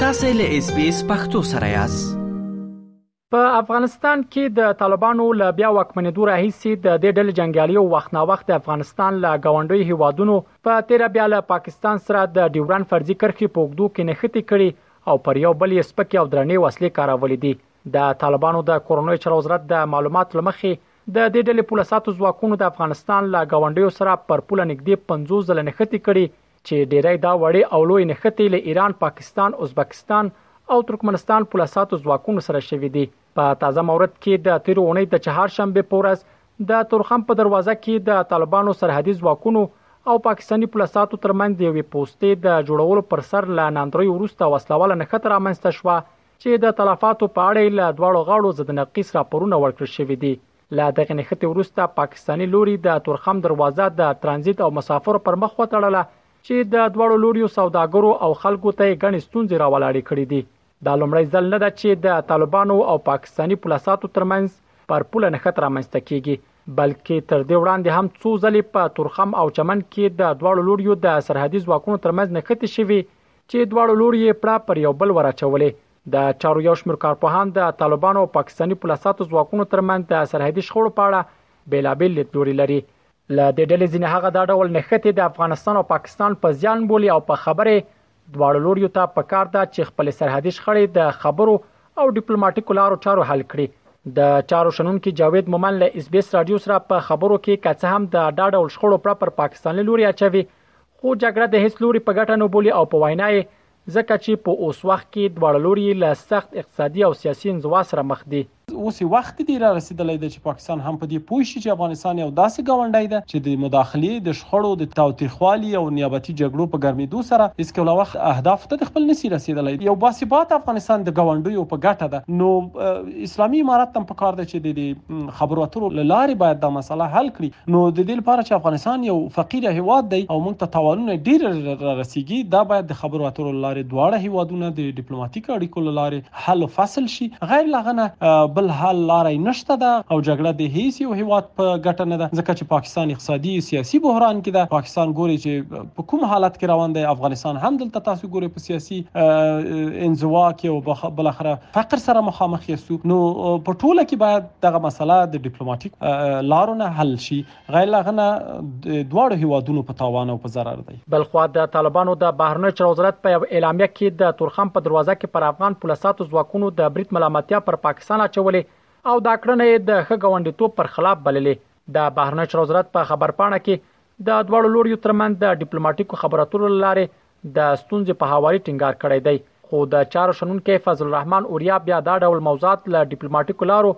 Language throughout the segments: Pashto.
تاسو له اس بي اس پختو سره یاست په افغانستان کې د طالبانو له بیا واکمنېدو راهیسې د دې ډلې جنگیالیو وخت نا وخت د افغانستان له گاونډي هیوادونو په تیر بیا له پاکستان سره د ډیورن فرضي کرخي پوګدو کې نښتې کړي او پر یو بل یې سپکې او درنې وسلې کارولې دي د طالبانو د کورونو چارو وزارت د معلوماتو لمخې د دې ډلې پولساتو ځواکونو د افغانستان له ګاونډیو سره پر پوله نږدې پنځوس ځله نښتې کړي چې ډیری دا وړې او لوی نښتې له ایران، پاکستان، ازبکستان او ترکمنستان پولساتو ځواکونو سره شوې دي. په تازه مورد کې د تیرو اونۍ د چهارشنبې په ورځ د تورخم په دروازه کې د طالبانو سرحدي ځواکونو او پاکستاني پولساتو ترمنځ د یوې پوستې د جوړولو پر سر له ناندریو وروسته وسلهواله نښته رامنځته شوه چې د تلفاتو په اړه له دواړو غاړو ضد نقیص راپورونه ورکړل شوي دي له دغه نښتې وروسته پاکستاني لوري د تورخم دروازه د ترانزیت او مسافرو پر مخ وتړله چې د دواړو لوریو سوداګرو او خلکو ته یې ګڼې ستونزې راولاړې کړې دي دا لومړی ځل نه ده چې د طالبانو او پاکستاني پولیساتو ترمنځ پر پوله نښت رامنځته کیږي بلکې تر دې وړاندې هم څو ځلې په تورخم او چمن کې د دواړو لوریو د سرحدي ځواکونو ترمنځ نښتې شوي چې دواړو لورو یې پړه پر یو بل وراچولې. د چارو یو شمېر کارپوهان د طالبانو او پاکستاني پولساتو ځواکونو ترمنځ د سرحدي شخړو په اړه بېلابېل لیدلوري لري. له دې ډلې ځینې هغه دا ډول نښتې د افغانستان او پاکستان په زیان بولي او په خبره یې دواړو لوریو ته په کار ده چې خپلې سرحدي شخړې د خبرو او ډیپلوماټیکو لارو چارو حل کړي. د چارو شنونکي جاوید مومند له اس بي اس راډیو سره په خبرو کې که څه هم د دا ډول شخړو پړه پر پاکستاني لوري اچوي، خو جګړه د هیڅ لوري په ګټه نه بولي او په وینا یې ځکه چې په اوس وخت کې دواړه لوري له سخت اقتصادي او سیاسي انزوا سره مخ دي. اوس یې وخت دی را رسیدلی دی چې پاکستان هم په دې پوه شي چې افغانستان یو داسې ګاونډی ده چې د مداخلې، د شخړو د تاوتریخوالي او نیابتي جګړو په ګرمیدو سره هیڅکله وخت اهدافو ته د خپل نشي رسیدلی. یو باثباته افغانستان د ګاونډیو په ګټه ده نو. اسلامي امارت ته هم پکار ده چې د دې خبرو اترو له لارې باید دا مسله حل کړي نو د دې لپاره چې افغانستان یو فقیر هیواد دی او موږ ته تاوانونه ډیر را رسیږي دا باید د خبرو اترو له لارې دواړه هیوادونه د ډیپلوماټیک اړیکو له لارې حل او فصل شي غیر لغه نه بل حل لاره نشته ده او جګړه د هیڅ یو هیواد په ګټه نه ده ځکه چې پاکستان اقتصادي او سیاسي بحران کې ده پاکستان ګوري چې په کوم حالت کې روان دی افغانستان هم دلته تاسو ګوري په سیاسي انزوا کې او بل اخره فقر سره مخامخ یسو نو په ټوله کې باید دغه مسله د ډیپلوماټیک لارو نه حل شي غیر لغنه دواړو هیوادونو په تاوان او په ضرر دی بلخوا د طالبانو د بهرنی چارو وزارت په یو اعلامیه کې د تورخم په دروازه کې پر افغان پولیساتو ځواکونو د برید ملامتیا پر پاکستان اچولې او دا کړنه د ښه غونډیتوب پر خلاف بللې د بهرنی چارو وزارت په خبرپاڼه کې د دواړو لوريو ترمن د ډیپلوماټیکو خبراتو لارې د ستونزې په هواري ټینګار کړی دی خو د چارو شنونکي فضل الرحمن اوریا بیا دا ډول موضوعات له ډیپلوماټیکو لارو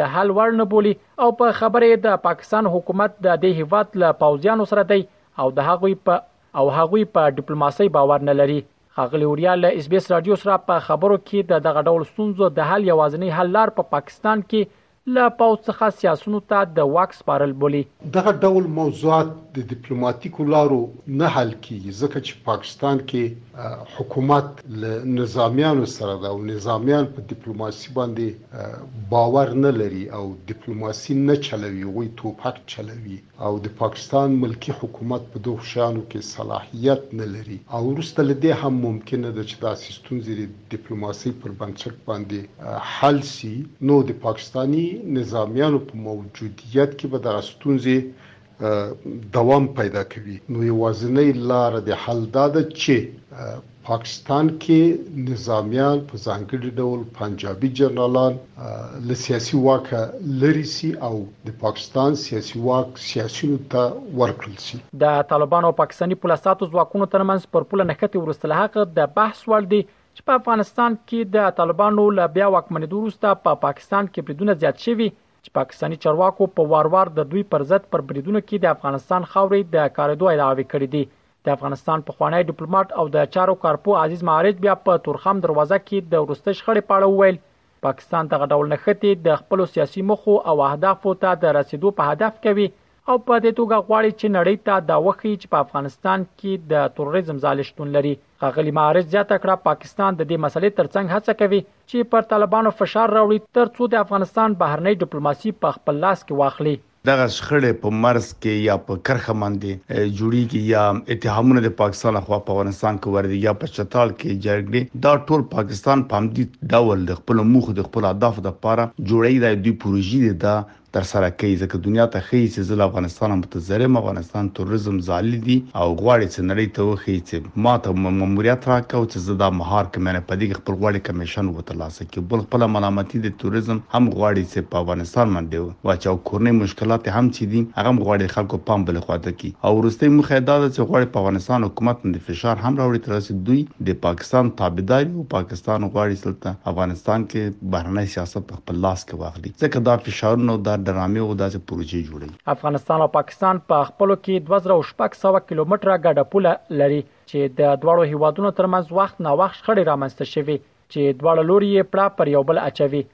د حل وړ نه بولی او په خبره د پاکستان حکومت د دې هیواد له پوځیانو سره دی او د هغوی په او هغوی په ډیپلوماسي باور نه لري خاغلی اوریا له اس بي اس رادیو سره په خبرو کې د دغه ډول ستونزو د حل یوازنی حل لار په پاکستان کې له پوځ څخه سیاسونو ته د واک سپارل بولي. دغه ډول موضوعات د دیپلوماتیکو لارو نه حل کیږي، ځکه چې پاکستان کې حکومت له نظامیانو سره ده او نظامیان په دیپلوماسي باندې باور نه لري او دیپلوماسي نه چلوي، هغوی توپک چلوي. او د پاکستان ملکي حکومت په دغو شیانو کې صلاحیت نه لري او وروسته له دې هم ممکنه ده چې داسې ستونزې د دیپلوماسۍ پر بنسټ باندې حل شي، نو د پاکستاني نظامیانو په موجودیت کې به دغه ستونزې دوام پیدا کوي، نو یوازینۍ لاره د حل دا ده چې. پاکستان کې نظامیان په ځانګړي ډول پنجابي جنرالان له سیاسي واکه لرې شي او د پاکستان سیاسي واک سیاسیونو ته ورکړل شي. د طالبانو او پاکستاني پوله ساتو ځواکونو ترمنځ پر پوله نښتې وروسته له هغه د بحث وړ دي چې په افغانستان کې د طالبانو له بیا واکمنېدو وروسته په پاکستان کې بریدونه زیات شوي چې پاکستاني چارواکو په وار وار د دوی پر ضد پر بریدونو کې د افغانستان خاورې د کارېدو ادعاوې کړې دي د افغانستان پخوانی ډیپلوماټ او د چارو کارپو عزیز معارج بیا په تورخم دروازه کې د ورستۍ شخړې په اړه وویل پاکستان دغه ډول نښتې د خپل سیاسي مخو او اهدافو ته د رسیدو په هدف کوي او په دې توګه غواړي چې نړۍ ته دا وخی چې په افغانستان کې د تروریزم ځالې شتون لري غغلی معارج زیاته کړه پاکستان د دې مسلې ترڅنګ هڅه کوي چې پر طالبانو فشار راوړي ترڅو د افغانستان بهرنۍ ډیپلوماسي په خپل لاس کې واخلي دغه شخړې په مرز کې یا په کرښه باندې جوړیږي یا اتهامونه د پاکستان لخوا په افغانستان کې وردی یا په چتال کې جرګې دا ټول پاکستان په همدې ډول د خپل موخو د خپل اهدافو لپاره جوړي دا دوی پروژې دي دا تر سره کوي ځکه دنیا ته ښیي چې زه له افغانستانه متضرم افغانستان تروریزم ځالي دي او غواړي چې نړۍ ته وښیي چې ما ته ماموریت راکړه او چې زه دا مهار کوم یعنې په دې کې خپل غواړي کمیشن وترلاسه کړي بل خپله ملامتي د تروریزم هم غواړي چې په افغانستان باندې وچ او کورنۍ مشکلات یې هم څه دي، هغه هم غواړي د خلکو پام بلې خوا ته کړي او وروستۍ موخه یې دا ده چې غواړي په افغانستان حکومت باندې فشار هم راوړي تر څو چې دوی د پاکستان تابعدار وي او پاکستان غواړي چې دلته افغانستان کې بهرنی سیاست په خپل لاس کې واخلي ځکه دا فشارونه او دا ډرامې او داسې پروژې جوړوي. افغانستان او پاکستان په خپلو کې دوه زره او شپږ سوه کیلومتره ګډه پوله لري چې د دواړو هېوادونو ترمنځ وخت ناوخت شخړې رامنځته شوي چې دواړه لوري یې پړه پر یو بل اچوي